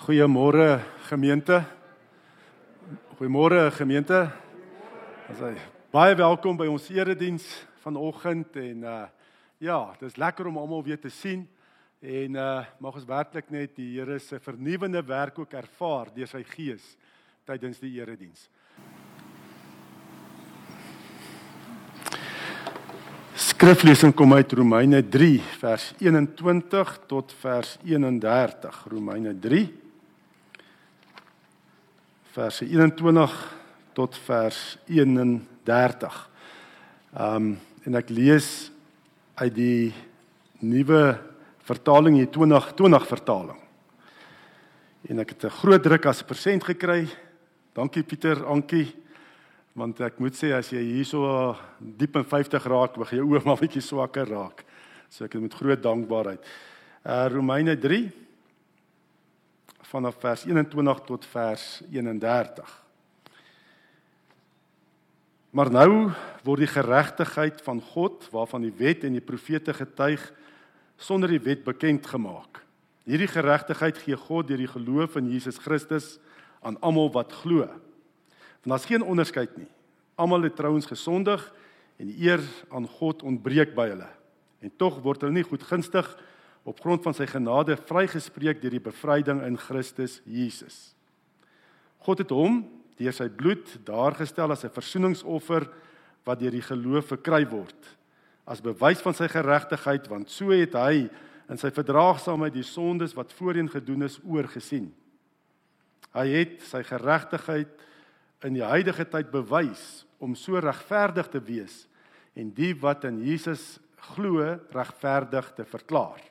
Goeiemôre gemeente. Goeiemôre gemeente. Asai. Baie welkom by ons erediens vanoggend en uh ja, dis lekker om almal weer te sien en uh mag ons werklik net die Here se vernuwende werk ook ervaar deur sy gees tydens die erediens. Skriflesing kom uit Romeine 3 vers 21 tot vers 31. Romeine 3 verse 21 tot vers 31. Ehm um, en ek lees uit die nuwe vertaling hier 2020 vertaling. En ek het 'n groot druk as 'n persent gekry. Dankie Pieter, Ankie. Want ek moet sê as jy hierso diep in 50 raak, begin jou oë maar bietjie swakker raak. So ek het met groot dankbaarheid. Uh Romeine 3 vanaf vers 21 tot vers 31. Maar nou word die geregtigheid van God waarvan die wet en die profete getuig sonder die wet bekend gemaak. Hierdie geregtigheid gee God deur die geloof in Jesus Christus aan almal wat glo. Want daar's geen onderskeid nie. Almal het trouens gesondig en die eer aan God ontbreek by hulle. En tog word hulle nie goedgunstig op grond van sy genade vrygespreek deur die bevryding in Christus Jesus. God het hom deur sy bloed daargestel as 'n versoeningsoffer wat deur die geloof verkry word as bewys van sy geregtigheid want so het hy in sy verdraagsaamheid die sondes wat voorheen gedoen is oorgesien. Hy het sy geregtigheid in die huidige tyd bewys om so regverdig te wees en die wat in Jesus glo regverdig te verklaar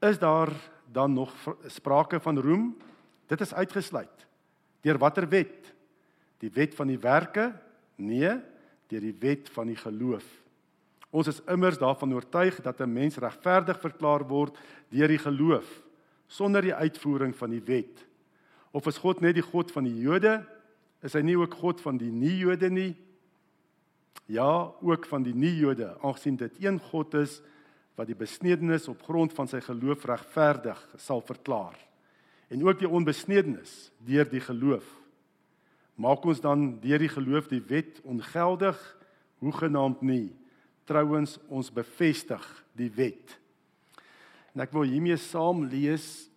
is daar dan nog sprake van roem? Dit is uitgesluit. Deur watter wet? Die wet van die werke? Nee, deur die wet van die geloof. Ons is immers daarvan oortuig dat 'n mens regverdig verklaar word deur die geloof sonder die uitvoering van die wet. Of is God net die God van die Jode? Is hy nie ook God van die nie-Jode nie? Ja, ook van die nie-Jode, aangesien dit een God is wat die besnedenis op grond van sy geloof regverdig sal verklaar. En ook die onbesnedenis deur die geloof. Maak ons dan deur die geloof die wet ongeldig hoegenaamd nie. Trouens ons bevestig die wet. En ek wil hiermee saam lees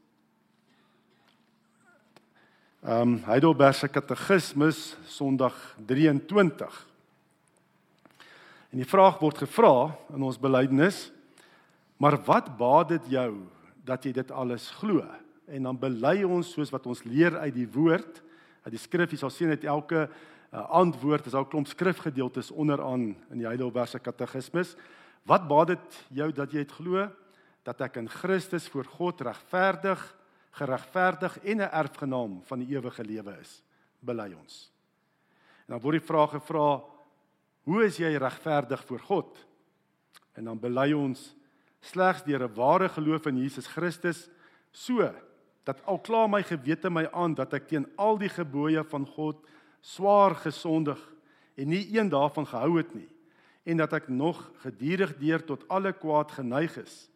ehm um, Heidelberg se katekismus Sondag 23 en die vraag word gevra in ons belydenis Maar wat baat dit jou dat jy dit alles glo? En dan bely ons soos wat ons leer uit die woord, uit die skrif, jy sal sien dat elke uh, antwoord is al klomp skrifgedeeltes onderaan in die Heidelbergse Katekismus. Wat baat dit jou dat jy dit glo dat ek in Christus voor God regverdig, geregverdig en 'n erfgenaam van die ewige lewe is? Bely ons. En dan word die vraag gevra, hoe is jy regverdig voor God? En dan bely ons slegs deur 'n ware geloof in Jesus Christus so dat al kla my gewete my aan dat ek teen al die gebooie van God swaar gesondig en nie een daarvan gehou het nie en dat ek nog gedurig deur tot alle kwaad geneig is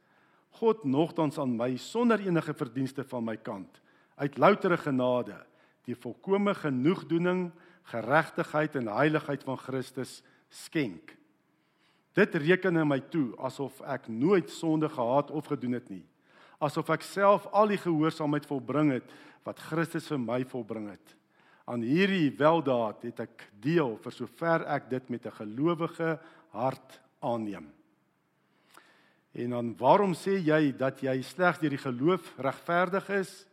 God nogtans aan my sonder enige verdienste van my kant uit loutere genade die volkomme genoegdoening geregtigheid en heiligheid van Christus skenk Dit reken in my toe asof ek nooit sonde gehad of gedoen het nie. Asof ek self al die gehoorsaamheid volbring het wat Christus vir my volbring het. Aan hierdie weldaad het ek deel vir sover ek dit met 'n gelowige hart aanneem. En dan waarom sê jy dat jy slegs deur die geloof regverdig is?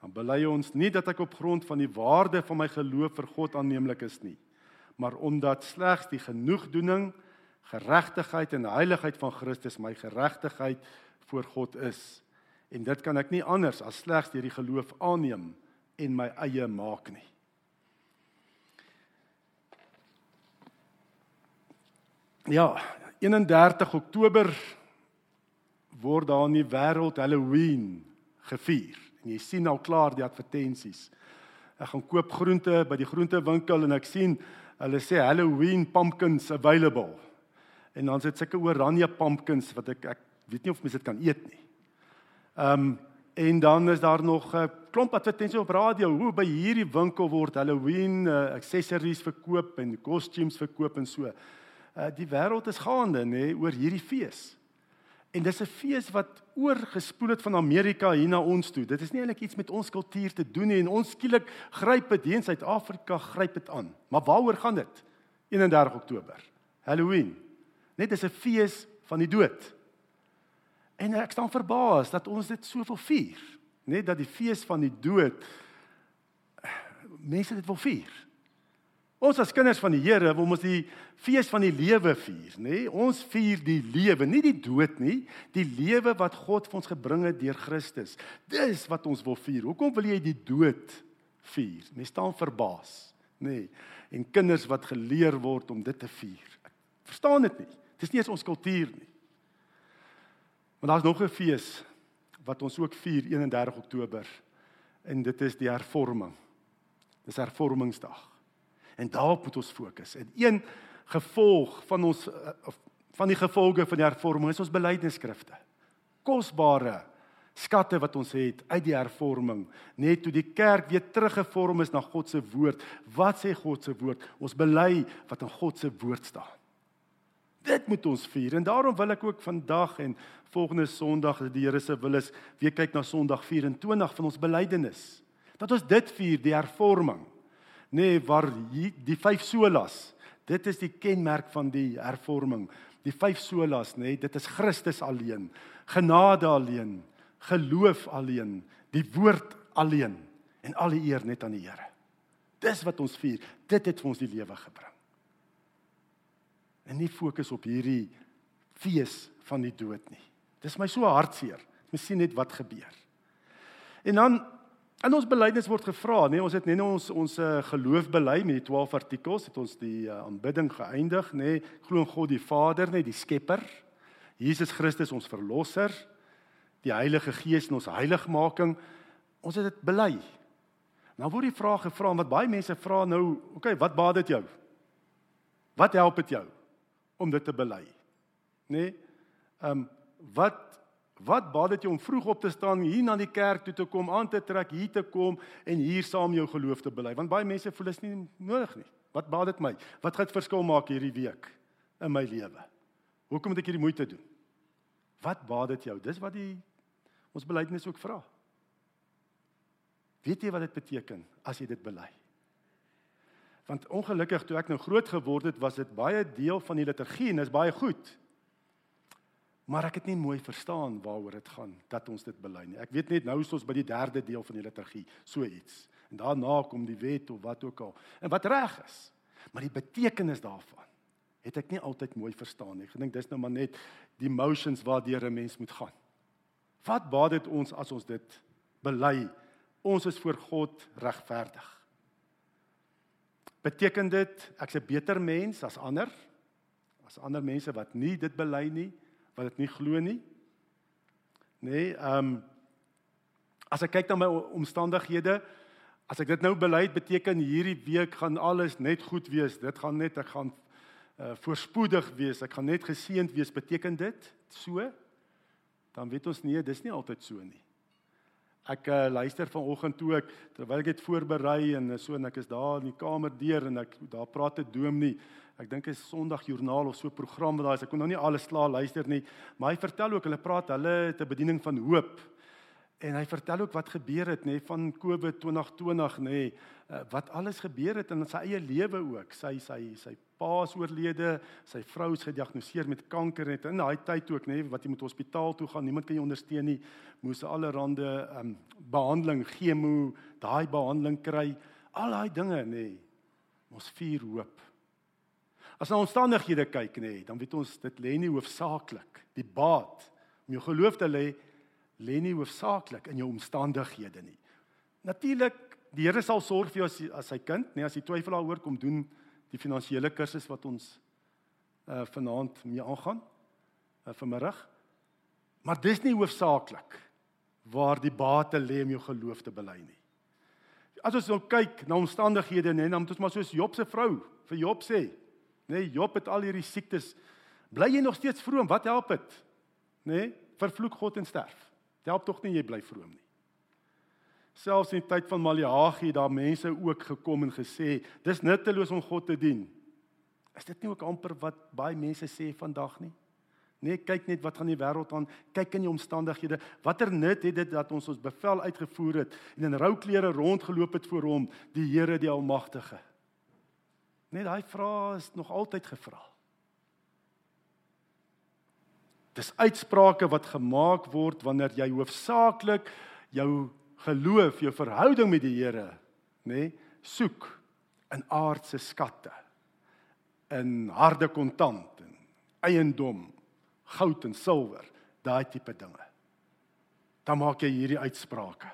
Dan bely ons nie dat ek op grond van die waarde van my geloof vir God aanneemlik is nie, maar omdat slegs die genoegdoening geregtigheid en heiligheid van Christus my geregtigheid voor God is. En dit kan ek nie anders as slegs deur die geloof aanneem en my eie maak nie. Ja, 31 Oktober word daar in die wêreld Halloween gevier. En jy sien al klaar die advertensies. Ek gaan koop groente by die groentewinkel en ek sien hulle sê Halloween pumpkins available en dan sit sulke oranje pumpkins wat ek ek weet nie of mense dit kan eet nie. Ehm um, En dan is daar nog 'n uh, klomp advertensies op radio hoe by hierdie winkel word Halloween uh, accessories verkoop en costumes verkoop en so. Uh, die wêreld is gaande nê nee, oor hierdie fees. En dis 'n fees wat oorgespoel het van Amerika hier na ons toe. Dit is nie eintlik iets met ons kultuur te doen nie en ons skielik gryp dit hier in Suid-Afrika gryp dit aan. Maar waaroor gaan dit? 31 Oktober. Halloween. Net is 'n fees van die dood. En ek staan verbaas dat ons dit soveel vier, net dat die fees van die dood mense dit wil vier. Ons as kinders van die Here wil ons die fees van die lewe vier, nê? Ons vier die lewe, nie die dood nie, die lewe wat God vir ons gebring het deur Christus. Dis wat ons wil vier. Hoekom wil jy die dood vier? Mense staan verbaas, nê? En kinders wat geleer word om dit te vier. Ek verstaan dit nie. Dis nie eens ons kultuur nie. Maar daar's nog 'n fees wat ons ook vier 31 Oktober en dit is die hervorming. Dis hervormingsdag. En daarop moet ons fokus. En een gevolg van ons eh, van die gevolge van die hervorming is ons belydenisskrifte. Kosbare skatte wat ons het uit die hervorming, net toe die kerk weer teruggevorm is na God se woord. Wat sê God se woord? Ons bely wat in God se woord staan. Dit moet ons vier en daarom wil ek ook vandag en volgende Sondag as die Here se wil is weer kyk na Sondag 24 van ons belydenis. Dat ons dit vier, die hervorming. Nee, waar die, die vyf solas. Dit is die kenmerk van die hervorming. Die vyf solas, nê, nee, dit is Christus alleen, genade alleen, geloof alleen, die woord alleen en al die eer net aan die Here. Dis wat ons vier. Dit het vir ons die lewe gebring en nie fokus op hierdie fees van die dood nie. Dis my so hartseer. Ons sien net wat gebeur. En dan in ons belydenis word gevra, nee, ons het net ons ons uh, geloof bely met die 12 artikels, het ons die uh, aanbidding geëindig, nê, nee, glo in God die Vader, nê, nee, die Skepper, Jesus Christus ons verlosser, die Heilige Gees in ons heiligmaking. Ons het dit bely. Nou word die vraag gevra wat baie mense vra nou, okay, wat baat dit jou? Wat help dit jou? Om dit te bely. Nê? Nee? Ehm um, wat wat baat dit jou om vroeg op te staan, hier na die kerk toe te kom, aan te trek, hier te kom en hier saam jou geloof te bely? Want baie mense voel dit nie nodig nie. Wat baat dit my? Wat gaan dit verskil maak hierdie week in my lewe? Hoekom moet ek hierdie moeite doen? Wat baat dit jou? Dis wat die ons belydenis ook vra. Weet jy wat dit beteken as jy dit bely? Want ongelukkig toe ek nou groot geword het, was dit baie deel van die liturgie en is baie goed. Maar ek het nie mooi verstaan waaroor dit gaan dat ons dit bely nie. Ek weet net nou is ons by die derde deel van die liturgie, so iets. En daarna kom die wet of wat ook al. En wat reg is. Maar die betekenis daarvan het ek nie altyd mooi verstaan nie. Ek dink dis nou maar net die emotions waardeur 'n mens moet gaan. Wat baat dit ons as ons dit bely? Ons is voor God regverdig. Beteken dit ek's 'n beter mens as ander? As ander mense wat nie dit bely nie, wat dit nie glo nie? Nee, ehm um, as ek kyk na my omstandighede, as ek dit nou bely, beteken hierdie week gaan alles net goed wees. Dit gaan net ek gaan uh, voorspoedig wees. Ek gaan net geseënd wees. Beteken dit so? Dan weet ons nie, dis nie altyd so nie. Ek uh, luister vanoggend toe ek terwyl ek dit voorberei en so en ek is daar in die kamer deur en ek daar praat 'n dominee. Ek dink is Sondag Joernaal of so 'n program wat daar is. Ek kon nou nie alles klaar luister nie, maar hy vertel ook hulle praat hulle het 'n bediening van hoop. En hy vertel ook wat gebeur het nê van COVID 2020 nê wat alles gebeur het in sy eie lewe ook. Sy sy sy pa is oorlede, sy vrou is gediagnoseer met kanker net in daai tyd ook nê wat jy moet hospitaal toe gaan, niemand kan jou ondersteun nie. Moes allerhande ehm um, behandeling, chemo, daai behandeling kry. Al daai dinge nê. Ons vier hoop. As ons omstandighede kyk nê, dan weet ons dit lê nie hoofsaaklik die baat om jou geloof te lê lê nie hoofsaaklik in jou omstandighede nie. Natuurlik die Here sal sorg vir jou as as sy kind, nê, as jy twyfel daaroor kom doen die finansiële kursus wat ons uh vanaand mee aangaan uh vanmiddag. Maar dis nie hoofsaaklik waar die bate lê om jou geloof te bely nie. As ons nou kyk na omstandighede nê, dan moet ons maar soos Job se vrou vir Job sê, nê, Job het al hierdie siektes. Bly jy nog steeds vroom? Wat help dit? Nê? Vervloek God en sterf. Dit help tog nie jy bly vroom nie. Selfs in die tyd van Maleagi daar mense ook gekom en gesê, dis nutteloos om God te dien. Is dit nie ook amper wat baie mense sê vandag nie? Nee, kyk net wat gaan die wêreld aan. Kyk in die omstandighede. Watter nut het dit dat ons ons bevel uitgevoer het en in rou klere rondgeloop het voor hom, die Here die Almagtige? Net daai vraag is nog altyd gevra. Dis uitsprake wat gemaak word wanneer jy hoofsaaklik jou geloof, jou verhouding met die Here, nê, nee, soek in aardse skatte, in harde kontant en eiendom, goud en silwer, daai tipe dinge. Dan maak jy hierdie uitsprake.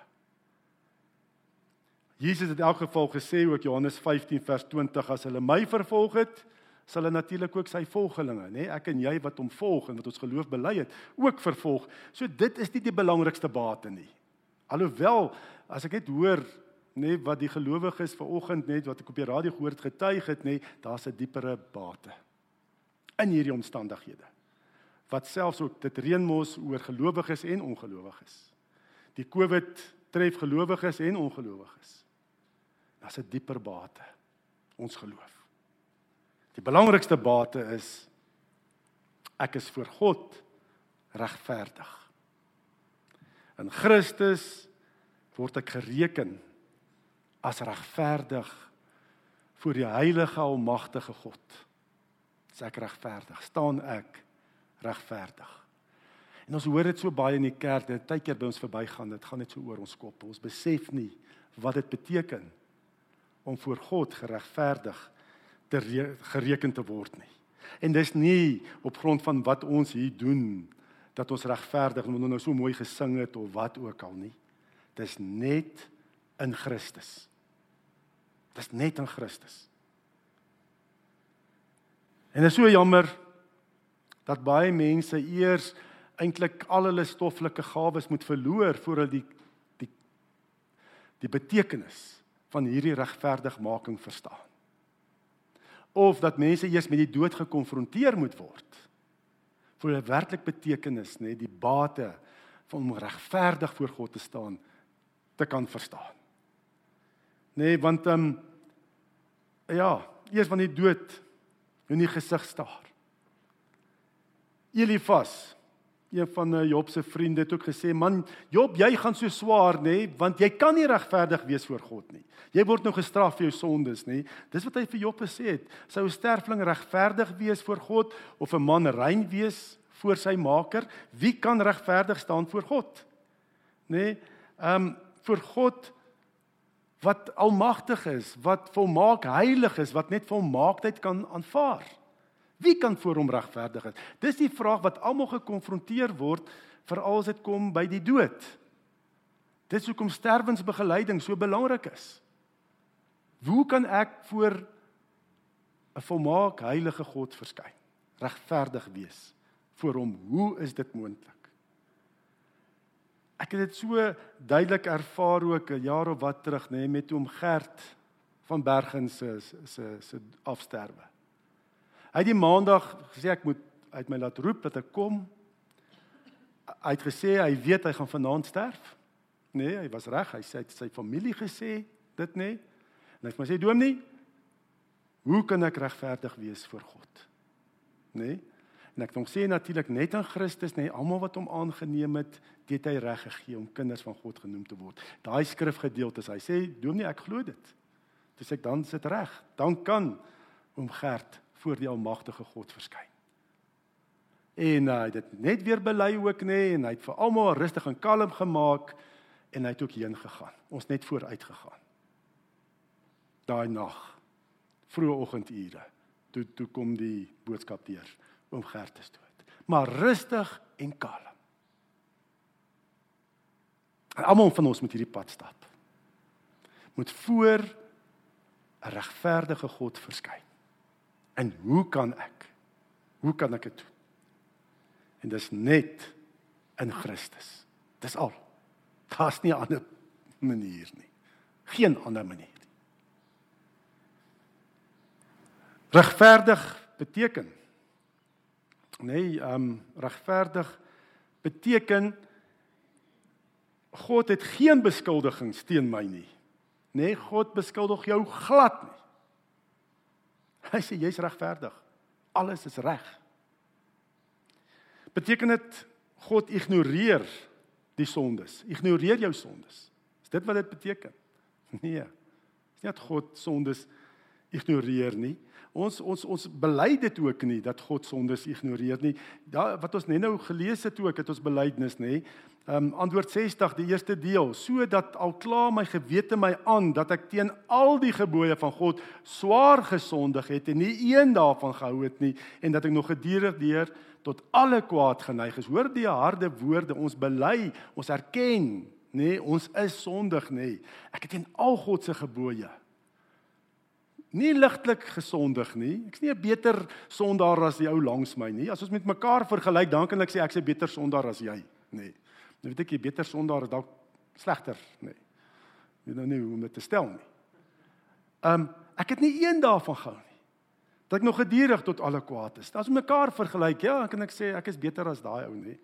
Jesus het in elk geval gesê ook Johannes 15 vers 20 as hulle my vervolg het, sal hulle natuurlik ook sy volgelinge, nê, ek en jy wat hom volg en wat ons geloof bely het, ook vervolg. So dit is nie die belangrikste bate nie. Alhoewel as ek net hoor nê wat die gelowiges vanoggend net wat ek op die radio gehoor het getuig het nê, daar's 'n diepere bate in hierdie omstandighede. Wat selfs ook dit reënmos oor gelowiges en ongelowiges. Die COVID tref gelowiges en ongelowiges. Daar's 'n dieper bate ons geloof. Die belangrikste bate is ek is voor God regverdig. In Christus word ek gereken as regverdig voor die heilige almagtige God. As ek regverdig, staan ek regverdig. En ons hoor dit so baie in die kerk, dit tyd keer by ons verbygaan, dit gaan net so oor ons kop. Ons besef nie wat dit beteken om voor God geregverdig te gereken te word nie. En dis nie op grond van wat ons hier doen dat ons regverdig moet nou so mooi gesing het of wat ook al nie. Dis net in Christus. Dis net in Christus. En dit is so jammer dat baie mense eers eintlik al hulle stoffelike gawes moet verloor voor hulle die die die betekenis van hierdie regverdigmaking verstaan. Of dat mense eers met die dood gekonfronteer moet word vir 'n werklik betekenis, nê, die bate van om regverdig voor God te staan te kan verstaan. Nê, want ehm um, ja, eers van die dood in die gesig staar. Elifas een van eh, Job se vriende het ook gesê man Job jy gaan so swaar nê want jy kan nie regverdig wees voor God nie. Jy word nou gestraf vir jou sondes nê. Dis wat hy vir Job gesê het. Sou 'n sterfling regverdig wees voor God of 'n man rein wees voor sy Maker? Wie kan regverdig staan voor God? Nê? Ehm um, voor God wat almagtig is, wat volmaak heilig is, wat net volmaaktheid kan aanvaar. Wie kan voor hom regverdig wees? Dis die vraag wat almal gekonfronteer word veral as dit kom by die dood. Dis hoekom sterwensbegeleiding so belangrik is. Hoe kan ek voor 'n volmaak heilige God verskyn? Regverdig wees voor hom. Hoe is dit moontlik? Ek het dit so duidelik ervaar ook 'n jaar of wat terug nê nee, met oom Gert van Bergen se se se afsterwe. Hy het die maandag gesê ek moet uit my laat roep dat ek kom. Hy het gesê hy weet hy gaan vanaand sterf. Nee, hy was reg. Hy sê hy het sy familie gesê dit nê. Nee. En hy het my sê Dominee, hoe kan ek regverdig wees voor God? Nê? Nee. En ek dink sê natuurlik net aan Christus nê, nee, almal wat hom aangeneem het, het hy reg gegee om kinders van God genoem te word. Daai skrifgedeeltes, hy sê Dominee, ek glo dit. Dis ek dan sit reg. Dan kan oom Gert voor die almagtige God verskyn. En uh, hy het dit net weer bely ook nê nee, en hy het vir almal rustig en kalm gemaak en hy het ook heen gegaan. Ons net vooruit gegaan. Daai nag, vroeë oggendure, toe toe kom die boodskap deur oom Gert is dood. Maar rustig en kalm. En almal van ons moet hierdie pad stap. Moet voor 'n regverdige God verskyn. En hoe kan ek? Hoe kan ek dit doen? En dis net in Christus. Dis al. Daar's nie 'n ander manier nie. Geen ander manier nie. Regverdig beteken nee, ehm um, regverdig beteken God het geen beskuldigings teen my nie. Nee, God beskuldig jou glad nie. Hy sê jy's regverdig. Alles is reg. Beteken dit God ignoreer die sondes? Ignoreer jou sondes? Is dit wat dit beteken? Nee. Dis nie dat God sondes ignoreer nie. Ons ons ons bely dit ook nie dat God sondes ignoreer nie. Da wat ons net nou gelees het ook het ons belydenis nê. Um antwoord 60 die eerste deel sodat al klaar my gewete my aan dat ek teen al die gebooie van God swaar gesondig het en nie een daarvan gehou het nie en dat ek nog gedurig deur tot alle kwaad geneig is. Hoor die harde woorde ons bely, ons erken nê ons is sondig nê. Ek het teen al God se gebooie nie ligtelik gesondig nie. Ek's nie 'n beter sondaar as die ou langs my nie. As ons met mekaar vergelyk, dan kan ek sê ek's 'n beter sondaar as jy, nê. Nou weet ek jy beter sondaar is dalk slegter, nê. Jy nou nie hoe om dit te stel nie. Um ek het nie een daarvan gehou nie. Dat ek nog gedurig tot alle kwaad is. As mekaar vergelyk, ja, kan ek sê ek is beter as daai ou, nê.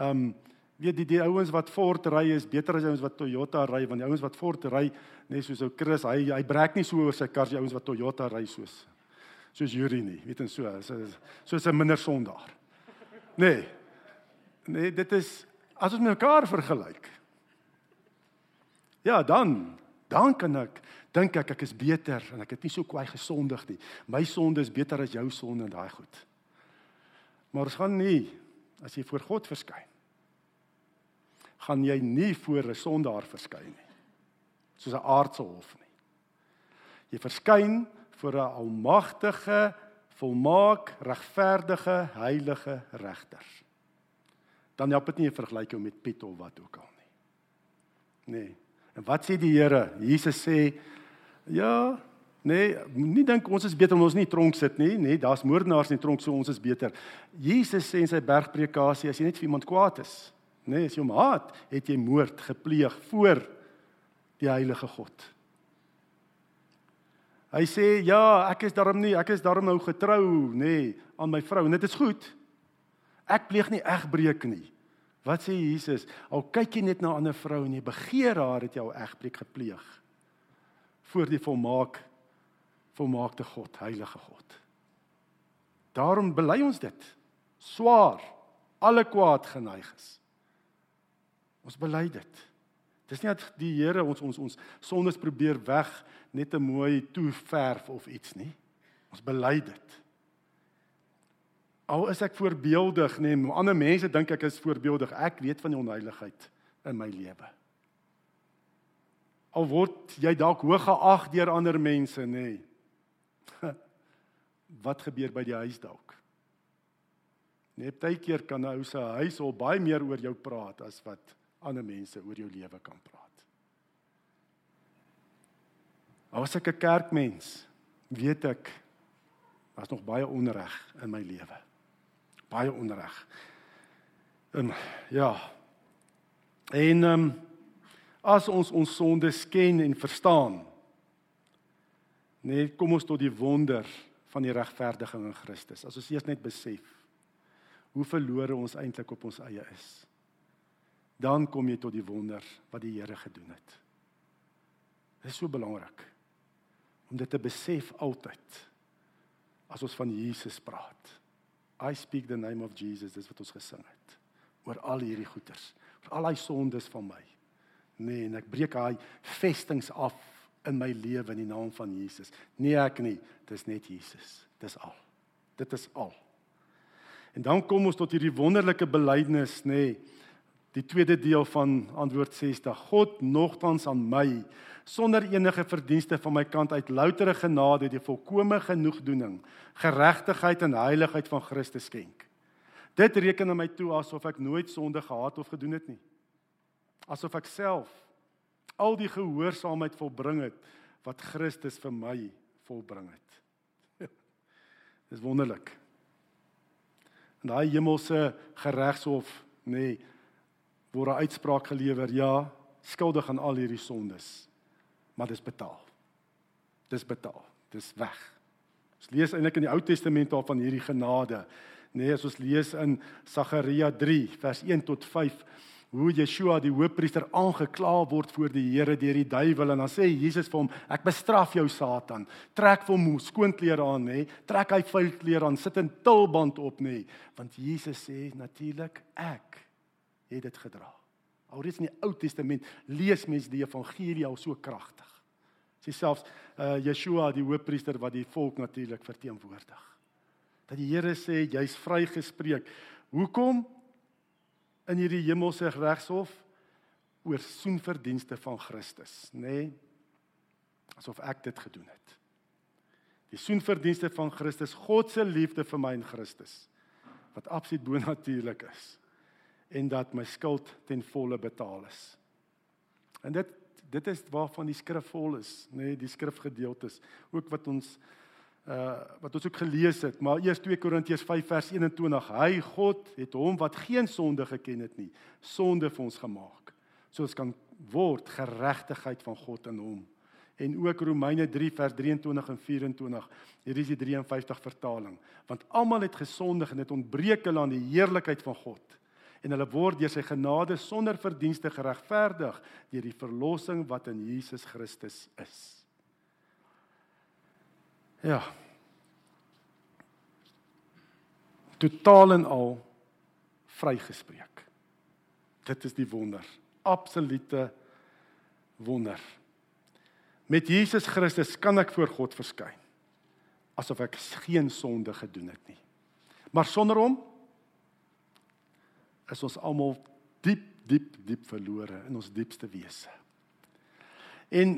Um weet die die ouens wat Ford ry is beter as ouens wat Toyota ry want die ouens wat Ford ry net soos ou Chris hy hy breek nie so oor sy kar as die ouens wat Toyota ry soos soos Yuri nie weet en so so soos 'n minder sondaar nee nee dit is as ons mekaar vergelyk ja dan dan kan ek dink ek ek is beter en ek het nie so kwai gesondig nie my sonde is beter as jou sonde en daai goed maar ons gaan nie as jy voor God verskyn gaan jy nie voor 'n sondaar verskyn nie. Soos 'n aardse hof nie. Jy verskyn voor 'n almagtige, volmaak, regverdige, heilige regter. Dan help dit nie 'n vergelyking met Piet of wat ook al nie. Nee. En wat sê die Here? Jesus sê ja, nee, nie dink ons is beter omdat ons nie tronk sit nie, nee, daar's moordenaars in tronk so ons is beter. Jesus sê in sy bergpredikasie as jy net vir iemand kwaad is, Nee, as jy hom haat, het jy moord gepleeg voor die heilige God. Hy sê ja, ek is daarom nie, ek is daarom nou getrou, nê, nee, aan my vrou en dit is goed. Ek pleeg nie egbreek nie. Wat sê Jesus? Al kyk jy net na 'n ander vrou en jy begeer haar, het jy al egbreek gepleeg voor die volmaak volmaakte God, heilige God. Daarom bely ons dit swaar alle kwaad geneig is. Ons bely dit. Dis nie dat die Here ons ons ons sondes probeer weg net 'n mooi toeverf of iets nie. Ons bely dit. Al is ek voorbeeldig, nê, nee, ander mense dink ek is voorbeeldig. Ek weet van die onheiligheid in my lewe. Al word jy dalk hoog geag deur ander mense, nê. Nee. Wat gebeur by die huis dalk? Net baie keer kan 'n ou se huis al baie meer oor jou praat as wat ander mense oor jou lewe kan praat. As ek 'n kerkmens, weet ek daar's nog baie onreg in my lewe. Baie onreg. En ja. En ehm um, as ons ons sondes ken en verstaan, nee, kom ons tot die wonder van die regverdiging in Christus. As ons eers net besef hoe verlore ons eintlik op ons eie is dan kom jy tot die wonder wat die Here gedoen het. Dit is so belangrik om dit te besef altyd as ons van Jesus praat. I speak the name of Jesus, dis wat ons gesing het. Oor al hierdie goeters, oor al daai sondes van my. Nee, en ek breek daai vestings af in my lewe in die naam van Jesus. Nee ek nie, dis net Jesus. Dis al. Dit is al. En dan kom ons tot hierdie wonderlike belydenis, nê. Nee, Die tweede deel van antwoord 60. God nogtans aan my sonder enige verdienste van my kant uit loutere genade die volkomme genoegdoening, geregtigheid en heiligheid van Christus skenk. Dit reken aan my toe asof ek nooit sonde gehad of gedoen het nie. Asof ek self al die gehoorsaamheid volbring het wat Christus vir my volbring het. Dis wonderlik. En daai hemelse geregshof, nê, nee, word 'n uitspraak gelewer, ja, skuldig aan al hierdie sondes. Maar dis betaal. Dis betaal. Dis weg. Ons lees eintlik in die Ou Testament al van hierdie genade. Nee, as ons lees in Sagaria 3 vers 1 tot 5 hoe Yeshua die hoofpriester aangekla word voor die Here deur die duiwel en dan sê Jesus vir hom ek bestraf jou Satan trek vir hom skoonklere aan nê trek hy vuil klere aan sit 'n tulband op nê want Jesus sê natuurlik ek het dit gedra. Alreeds in die Ou Testament lees mense die evangelie al so kragtig. Sê selfs uh, Yeshua die hoofpriester wat die volk natuurlik verteenwoordig. Dat die Here sê jy's vrygespreek. Hoekom? In hierdie hemelse regshof oor soenverdienste van Christus, nê? Nee, asof ek dit gedoen het. Die soenverdienste van Christus, God se liefde vir my in Christus wat absoluut bonatuurlik is en dat my skuld ten volle betaal is. En dit dit is waarvan die skrif vol is, nê, nee, die skrifgedeeltes, ook wat ons uh wat ons ook gelees het, maar eers 2 Korintiërs 5 vers 21. Hy God het hom wat geen sonde geken het nie, sonde vir ons gemaak. So ons kan word geregtigheid van God in hom. En ook Romeine 3 vers 23 en 24. Hier is die 53 vertaling. Want almal het gesondig en het ontbreek hulle aan die heerlikheid van God. En hulle word deur sy genade sonder verdienste geregverdig deur die verlossing wat in Jesus Christus is. Ja. Totaal en al vrygespreek. Dit is die wonder. Absolute wonder. Met Jesus Christus kan ek voor God verskyn asof ek geen sonde gedoen het nie. Maar sonder hom is ons almal diep diep diep verlore in ons diepste wese. En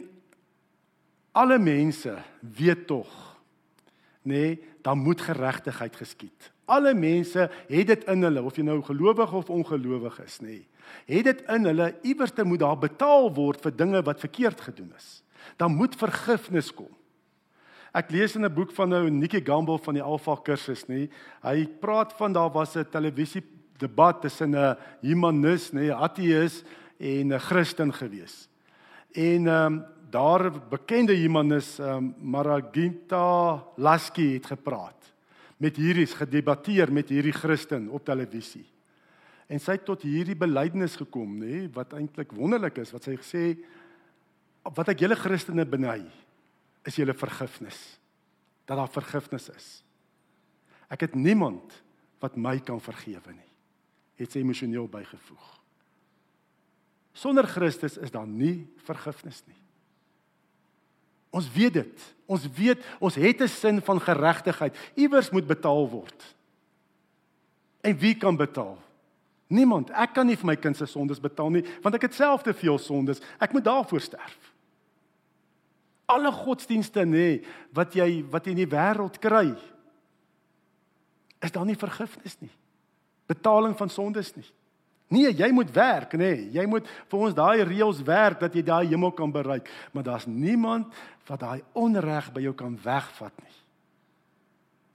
alle mense weet tog nê, nee, dan moet geregtigheid geskied. Alle mense het dit in hulle of jy nou gelowig of ongelowig is, nê. Nee, het dit in hulle iewers te moet daar betaal word vir dinge wat verkeerd gedoen is. Dan moet vergifnis kom. Ek lees in 'n boek van nou Nikki Gamble van die Alpha kursus, nê. Hy praat van daar was 'n televisie debat tussen 'n humanis, nê, ateïs en 'n Christen gewees. En ehm um, daar bekende humanis um, Maragita Lasky het gepraat met hierdie gedebatteer met hierdie Christen op televisie. En sy het tot hierdie belydenis gekom, nê, wat eintlik wonderlik is wat sy gesê wat ek julle Christene beny is julle vergifnis. Dat daar vergifnis is. Ek het niemand wat my kan vergewe nie. Het sy emosioneel bygevoeg. Sonder Christus is daar nie vergifnis nie. Ons weet dit. Ons weet ons het 'n sin van geregtigheid. Iewers moet betaal word. En wie kan betaal? Niemand. Ek kan nie vir my kind se sondes betaal nie, want ek het self te veel sondes. Ek moet daarvoor sterf. Alle godsdienste nê wat jy wat jy in die wêreld kry, is daar nie vergifnis nie. Betaling van sondes nie. Nee, jy moet werk, nê. Nee. Jy moet vir ons daai reëls werk dat jy daai hemel kan bereik, maar daar's niemand wat daai onreg by jou kan wegvat nie.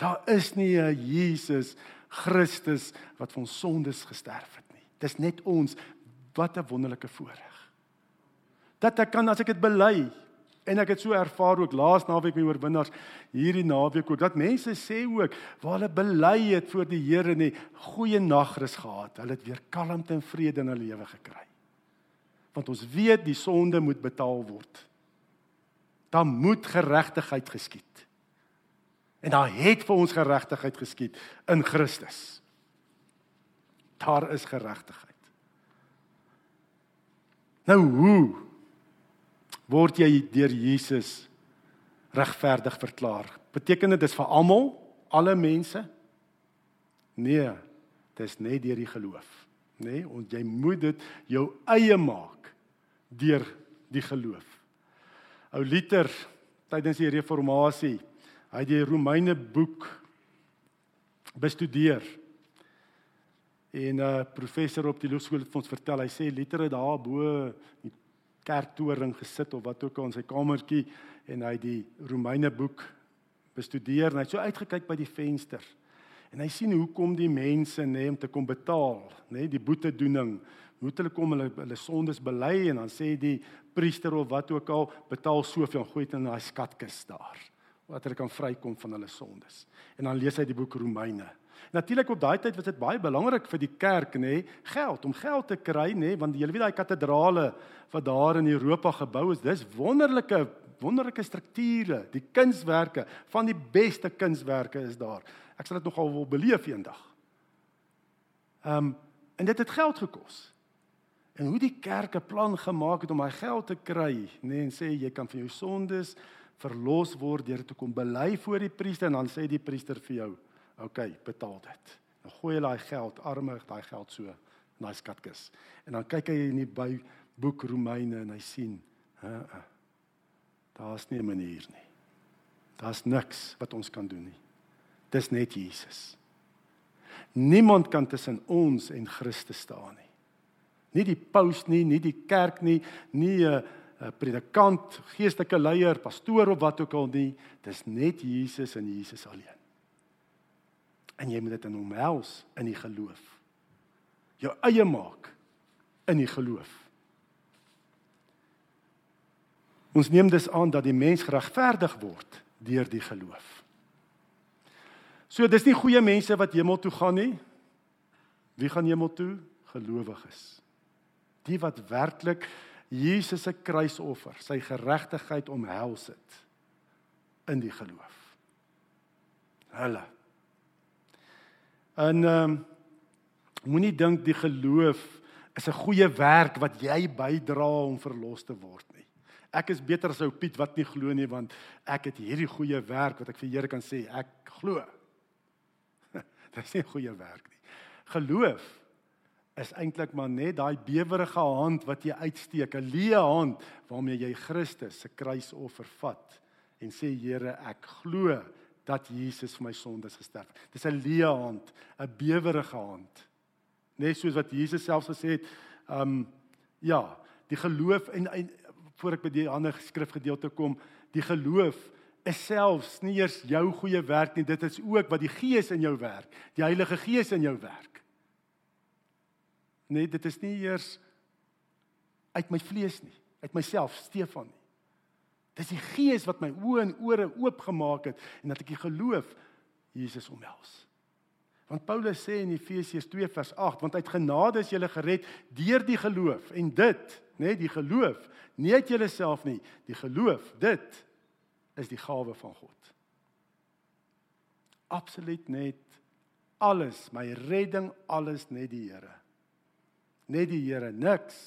Daar is nie 'n Jesus Christus wat vir ons sondes gesterf het nie. Dis net ons wat 'n wonderlike voorreg. Dat ek kan as ek dit bely, En ek het so ervaar ook laas naweek met oorwinnaars hierdie naweek ook dat mense sê ook waar hulle bely het voor die Here nê goeie nagrus gehad. Hulle het weer kalmte en vrede in hulle lewe gekry. Want ons weet die sonde moet betaal word. Daar moet geregtigheid geskied. En daar het vir ons geregtigheid geskied in Christus. Daar is geregtigheid. Nou hoe word jy deur Jesus regverdig verklaar. Beteken dit dis vir almal, alle mense? Nee, dis net deur die geloof, nê? Nee, ons jy moet dit jou eie maak deur die geloof. Ou Luther tydens die reformatie, hy het die Romeine boek bestudeer. En 'n uh, professor op die hoërskool het ons vertel, hy sê Luther het daar bo die kerktoring gesit of wat ook al in sy kamertjie en hy die Romeine boek bestudeer en hy het so uitgekyk by die venster. En hy sien hoe kom die mense nê om te kom betaal, nê, die boetedoening. Hoe hulle kom hulle hulle sondes bely en dan sê die priester of wat ook al betaal soveel en gooi dit in daai skatkis daar. Wat hulle kan vrykom van hulle sondes. En dan lees hy die boek Romeine. Natuurlik op daai tyd was dit baie belangrik vir die kerk nê, geld om geld te kry nê, want jy weet daai katedrale wat daar in Europa gebou is, dis wonderlike wonderlike strukture, die kunswerke van die beste kunswerke is daar. Ek sal dit nogal wil beleef eendag. Ehm um, en dit het geld gekos. En hoe die kerk 'n plan gemaak het om daai geld te kry, nê, en sê jy kan van jou sondes verlos word deur te kom bely voor die priester en dan sê die priester vir jou, "Oké, okay, betaal dit." Dan gooi hy daai geld arme daai geld so in daai skatkis. En dan kyk hy in die by boek Romeine en hy sien, "Hæ, daar's nie 'n manier nie. Daar's niks wat ons kan doen nie. Dis net Jesus." Niemand kan tussen ons en Christus staan nie. Nie die paus nie, nie die kerk nie, nie 'n 'n predikant, geestelike leier, pastoor of wat ook al nie. Dis net Jesus en Jesus alleen. En jy moet dit in hom hels in die geloof. Jou eie maak in die geloof. Ons neem dus aan dat die mens geregverdig word deur die geloof. So dis nie goeie mense wat hemel toe gaan nie. Wie gaan hemel toe? Gelowiges. Die wat werklik Jesus se kruisoffer, sy geregtigheid omhels het in die geloof. Hulle. En ehm um, moenie dink die geloof is 'n goeie werk wat jy bydra om verlos te word nie. Ek is beter as ou Piet wat nie glo nie want ek het hierdie goeie werk wat ek vir Here kan sê ek glo. Dit is nie goeie werk nie. Geloof is eintlik maar net daai bewerige hand wat jy uitsteek, 'n leë hand waarmee jy Christus se kruisoffer vat en sê Here, ek glo dat Jesus vir my sondes gesterf het. Dis 'n leë hand, 'n bewerige hand. Net soos wat Jesus self gesê het, ehm um, ja, die geloof en, en voor ek by die ander skrifgedeelte kom, die geloof is selfs nie eers jou goeie werk nie, dit is ook wat die Gees in jou werk, die Heilige Gees in jou werk. Nee, dit is nie eers uit my vlees nie, uit myself, Stefan nie. Dis die Gees wat my oë en ore oopgemaak het en dat ek die geloof Jesus omhels. Want Paulus sê in Efesiërs 2 vers 8, want uit genade is jy gered deur die geloof en dit, nê, die geloof, nie uit jouself nie, die geloof, dit is die gawe van God. Absoluut net alles, my redding, alles net die Here. Net die Here, niks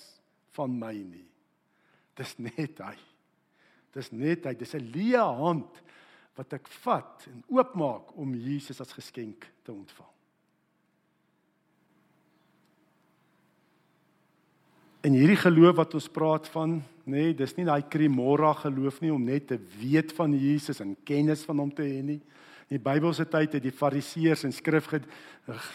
van my nie. Dis net hy. Dis net hy, dis 'n leë hand wat ek vat en oopmaak om Jesus as geskenk te ontvang. En hierdie geloof wat ons praat van, nê, nee, dis nie daai krimora geloof nie om net te weet van Jesus en kennis van hom te hê nie. In die Bybelse tyd het die Fariseërs en skrifge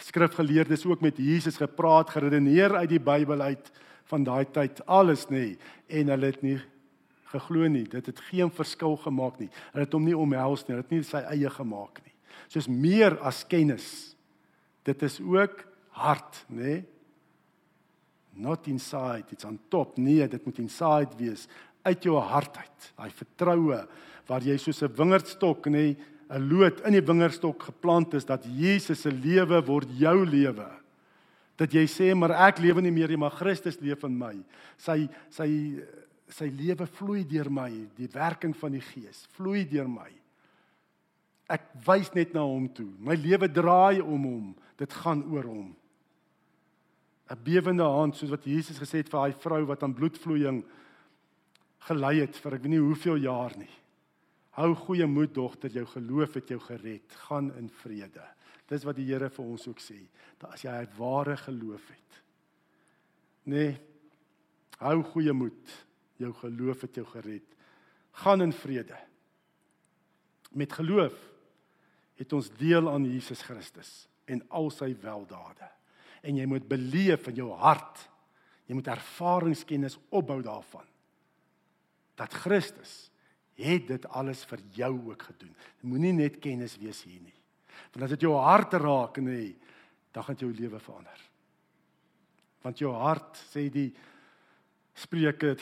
skrifgeleerdes ook met Jesus gepraat, geredeneer uit die Bybel uit van daai tyd alles nê en hulle het nie geglo nie. Dit het geen verskil gemaak nie. Hulle het hom nie omhels nie. Hulle het nie sy eie gemaak nie. Soos meer as kennis. Dit is ook hart, nê? Nee? Not inside, it's on top. Nee, dit moet inside wees uit jou hart uit. Daai vertroue waar jy soos 'n wingerdstok, nê, nee, 'n loot in die wingerdstok geplant is dat Jesus se lewe word jou lewe. Dat jy sê maar ek lewe nie meer nie, maar Christus leef in my. Sy sy sy lewe vloei deur my, die werking van die Gees vloei deur my. Ek wys net na hom toe. My lewe draai om hom. Dit gaan oor hom. 'n Bewende hand soos wat Jesus gesê het vir daai vrou wat aan bloedvloeiing gelei het vir ek weet nie hoeveel jaar nie. Hou goeie moed dogter, jou geloof het jou gered. Gaan in vrede. Dis wat die Here vir ons ook sê. Dat as jy 'n ware geloof het. Nee. Hou goeie moed jou geloof het jou gered. Gaan in vrede. Met geloof het ons deel aan Jesus Christus en al sy weldade. En jy moet beleef in jou hart. Jy moet ervaringskennis opbou daarvan. Dat Christus het dit alles vir jou ook gedoen. Moenie net kennis wees hier nie. Want as dit jou hart raak en nee, dan gaan jou lewe verander. Want jou hart sê die Spreuke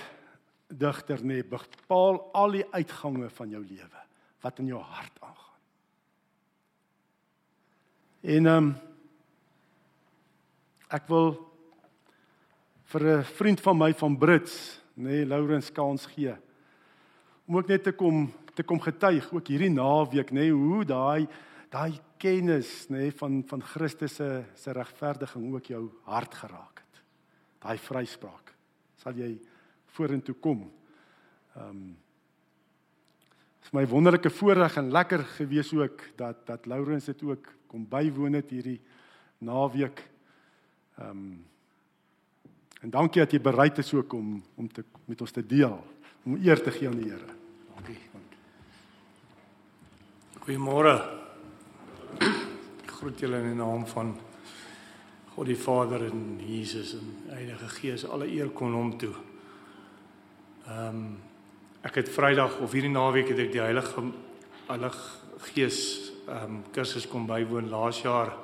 digter nê bepaal al die uitgange van jou lewe wat in jou hart aangaan. En ehm um, ek wil vir 'n vriend van my van Brits, nê, nee, Lourens kans gee. Om ook net te kom te kom getuig ook hierdie naweek, nê, nee, hoe daai daai kennis, nê, nee, van van Christus se se regverdiging ook jou hart geraak het. Daai vryspraak. Sal jy vorentoe kom? Ehm um, is my wonderlike voorreg en lekker gewees ook dat dat Lourens dit ook kom bywoon het hierdie naweek. Ehm um, en dankie dat jy bereid is ook om om te met ons te deel, om eer te gee aan die Here. Dankie. Goeiemôre. Groet julle in die naam van God die Vader en Jesus en Heilige Gees. Alle eer kom hom toe. Ehm um, ek het Vrydag of hierdie naweek het ek die Heilige Heilige Gees ehm um, kursus kom bywoon laas jaar.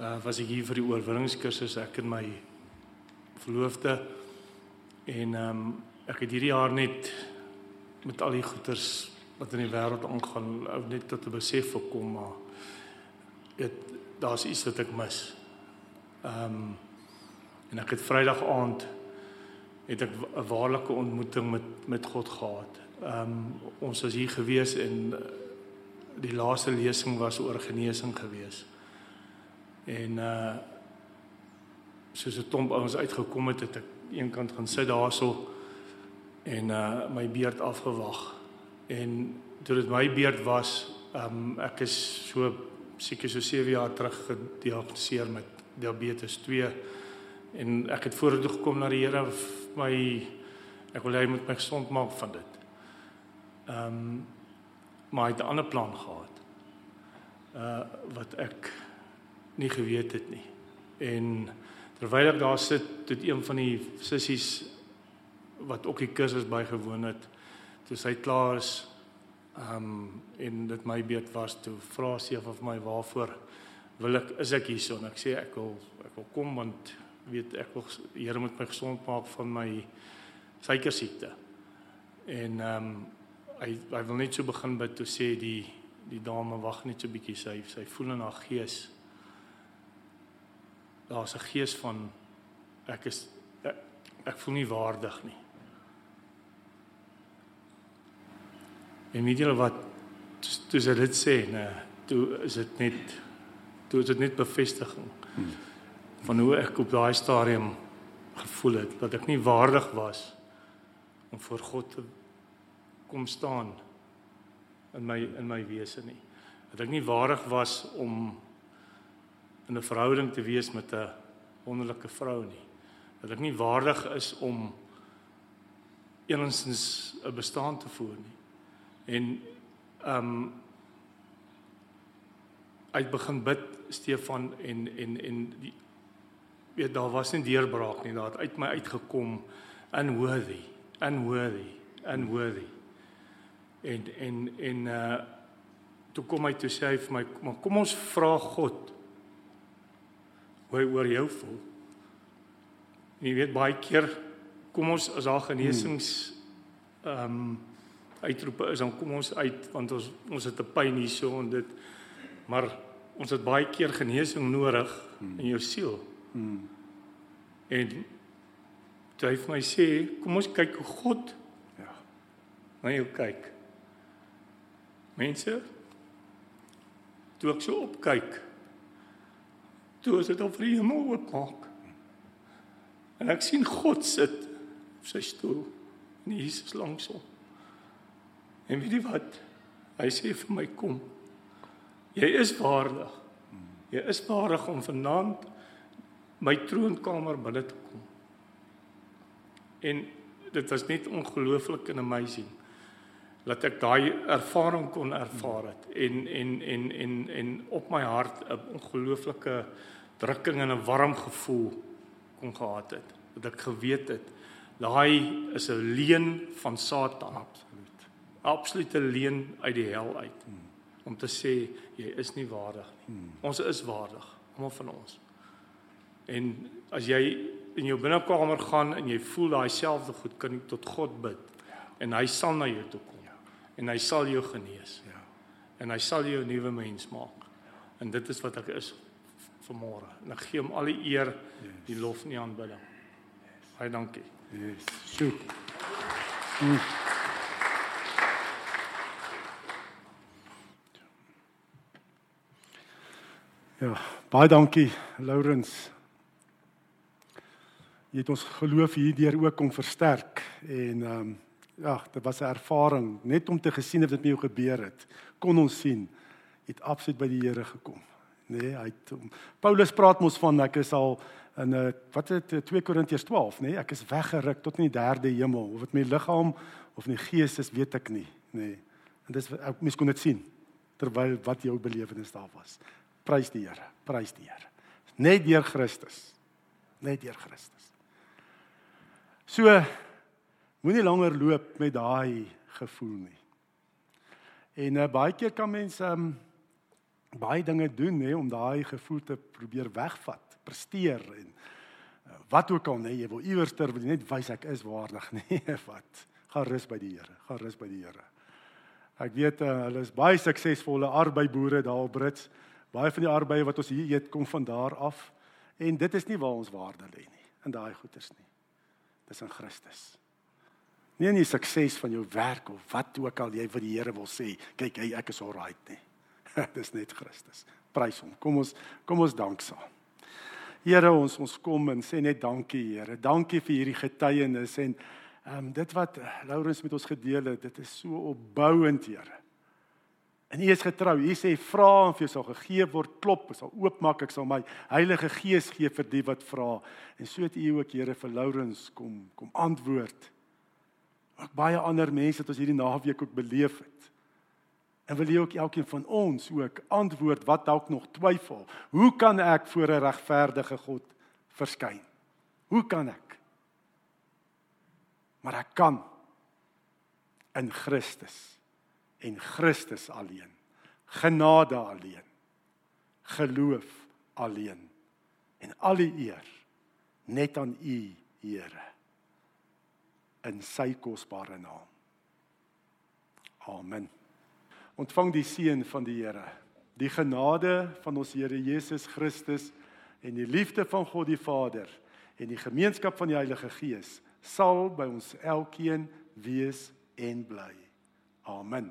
Uh was ek hier vir die oorwinningskursus ek en my verloofde en ehm um, ek het hierdie jaar net met al die goeters wat in die wêreld aangaan ou net tot 'n besef gekom maar dit daar's iets wat ek mis. Ehm um, en ek het Vrydag aand het ek 'n waarlike ontmoeting met met God gehad. Ehm um, ons was hier gewees en die laaste lesing was oor genesing gewees. En uh soos 'n klomp ouens uitgekom het, het ek eenkant gaan sit daarso en uh my beurt afgewag. En toe dit my beurt was, um ek is so seker so 7 jaar terug gediagnoseer met diabetes 2 en ek het vorentoe gekom na die Here my ek wil hy moet my gesond maak van dit. Um maar hy het 'n ander plan gehad. Uh wat ek nie geweet het nie. En terwyl ek daar sit, het een van die sissies wat ook die kursus bygewoon het, toe sy klaar is, ehm um, en dit my beurt was toe vra sy of my waarvoor wil ek is ek hierso en ek sê ek wil ek wil kom want weet ek wil Here moet my gesond maak van my suiker siekte. En ehm um, hy hy wil net so begin by toe sê die die dame wag net so bietjie sy sy voel in haar gees. Daar's 'n gees van ek is ek, ek voel nie waardig nie. En weet julle wat toe sy dit sê, nee, toe is dit net toe is dit net bevestiging hmm. Van hoe ek op daai stadium gevoel het dat ek nie waardig was om voor God te kom staan in my in my wese nie. Dat ek nie waardig was om in 'n verhouding te wees met 'n wonderlike vrou nie. Dat ek nie waardig is om enigsins 'n bestaan te voer nie. En ehm um, uit begin bid Stefan en en en die weet daar was nie deurbraak nie. Daar het uit my uitgekom unworthy, unworthy, unworthy en en en uh toe kom hy toe sê hy vir my maar kom ons vra God hoe hy oor jou voel. En jy weet baie keer kom ons as daar genesings ehm um, uitroepe is dan kom ons uit want ons ons het 'n pyn hierso en dit maar ons het baie keer genesing nodig in jou siel. Hmm. En toe hy vir my sê kom ons kyk hoe God ja na jou kyk. Mense toe ek so opkyk toe is dit al vir die hemel oopmaak. En ek sien God sit op sy stoel en Jesus langs hom. En weet jy wat? Hy sê vir my kom. Jy is waardig. Jy is waardig om vanaand my troonkamer binne te kom. En dit was net ongelooflik en amazing dat ek daai ervaring kon ervaar het en en en en en op my hart 'n ongelooflike drukking en 'n warm gevoel kon gehad het dat ek geweet het daai is 'n leuen van Satan absoluut absolute leuen uit die hel uit hmm. om te sê jy is nie waardig nie hmm. ons is waardig almal van ons en as jy in jou binnekamer gaan en jy voel daai selfde goed kan jy tot God bid en hy sal na jou toe kom en hy sal jou genees. Ja. En hy sal jou 'n nuwe mens maak. En dit is wat ek is vanmôre. En ek gee hom al die eer, die lof en die aanbidding. Baie dankie. Yes. Soek. Mm. Ja, baie dankie Lourens. Jy het ons geloof hierdeur ook kom versterk en ehm um, ja, dit was 'n ervaring net om te gesien het wat met jou gebeur het. Kon ons sien jy het absoluut by die Here gekom. Nee, hy het Paulus praat mos van ek is al in 'n eh, wat het 2 Korintiërs 12, nê? Nee, ek is weggeruk tot in die derde hemel. Of dit my liggaam of my gees is, weet ek nie, nê. Nee. En dis ek mis kon dit sien terwyl wat jou belewenis daar was. Prys die Here, prys die Here. Net deur Christus. Net deur Christus. So moenie langer loop met daai gevoel nie. En uh, baie keer kan mense um, baie dinge doen nê om daai gevoel te probeer wegvat, presteer en uh, wat ook al nê, jy wil iewers ter wil net wys ek is waardig nê, wat. Gaan rus by die Here, gaan rus by die Here. Ek weet uh, hulle is baie suksesvolle arbeiboere daar op Brits. Baie van die arbeie wat ons hier eet kom van daar af en dit is nie waar ons waarde lê nie in daai goeders nie. Dis in Christus. Nie in die sukses van jou werk of wat ook al jy vir die Here wil sê, kyk hy ek is alright nie. dis net Christus. Prys hom. Kom ons kom ons dank saam. Here ons ons kom en sê net dankie Here. Dankie vir hierdie getuienis en ehm um, dit wat Laurens met ons gedeel het, dit is so opbouend Here. En U is getrou. U sê vra en vir jou sal gegee word, klop, sal oopmaak, ek sal my Heilige Gees gee vir die wat vra. En so het U ook Here vir Laurens kom kom antwoord. Ook baie ander mense wat ons hierdie naweek ook beleef het. En wil jy ook elkeen van ons ook antwoord wat dalk nog twyfel. Hoe kan ek voor 'n regverdige God verskyn? Hoe kan ek? Maar ek kan in Christus en Christus alleen. Genade alleen. Geloof alleen. En al die eer net aan U, Here. In sy kosbare naam. Amen ontvang die seën van die Here. Die genade van ons Here Jesus Christus en die liefde van God die Vader en die gemeenskap van die Heilige Gees sal by ons elkeen wees en bly. Amen.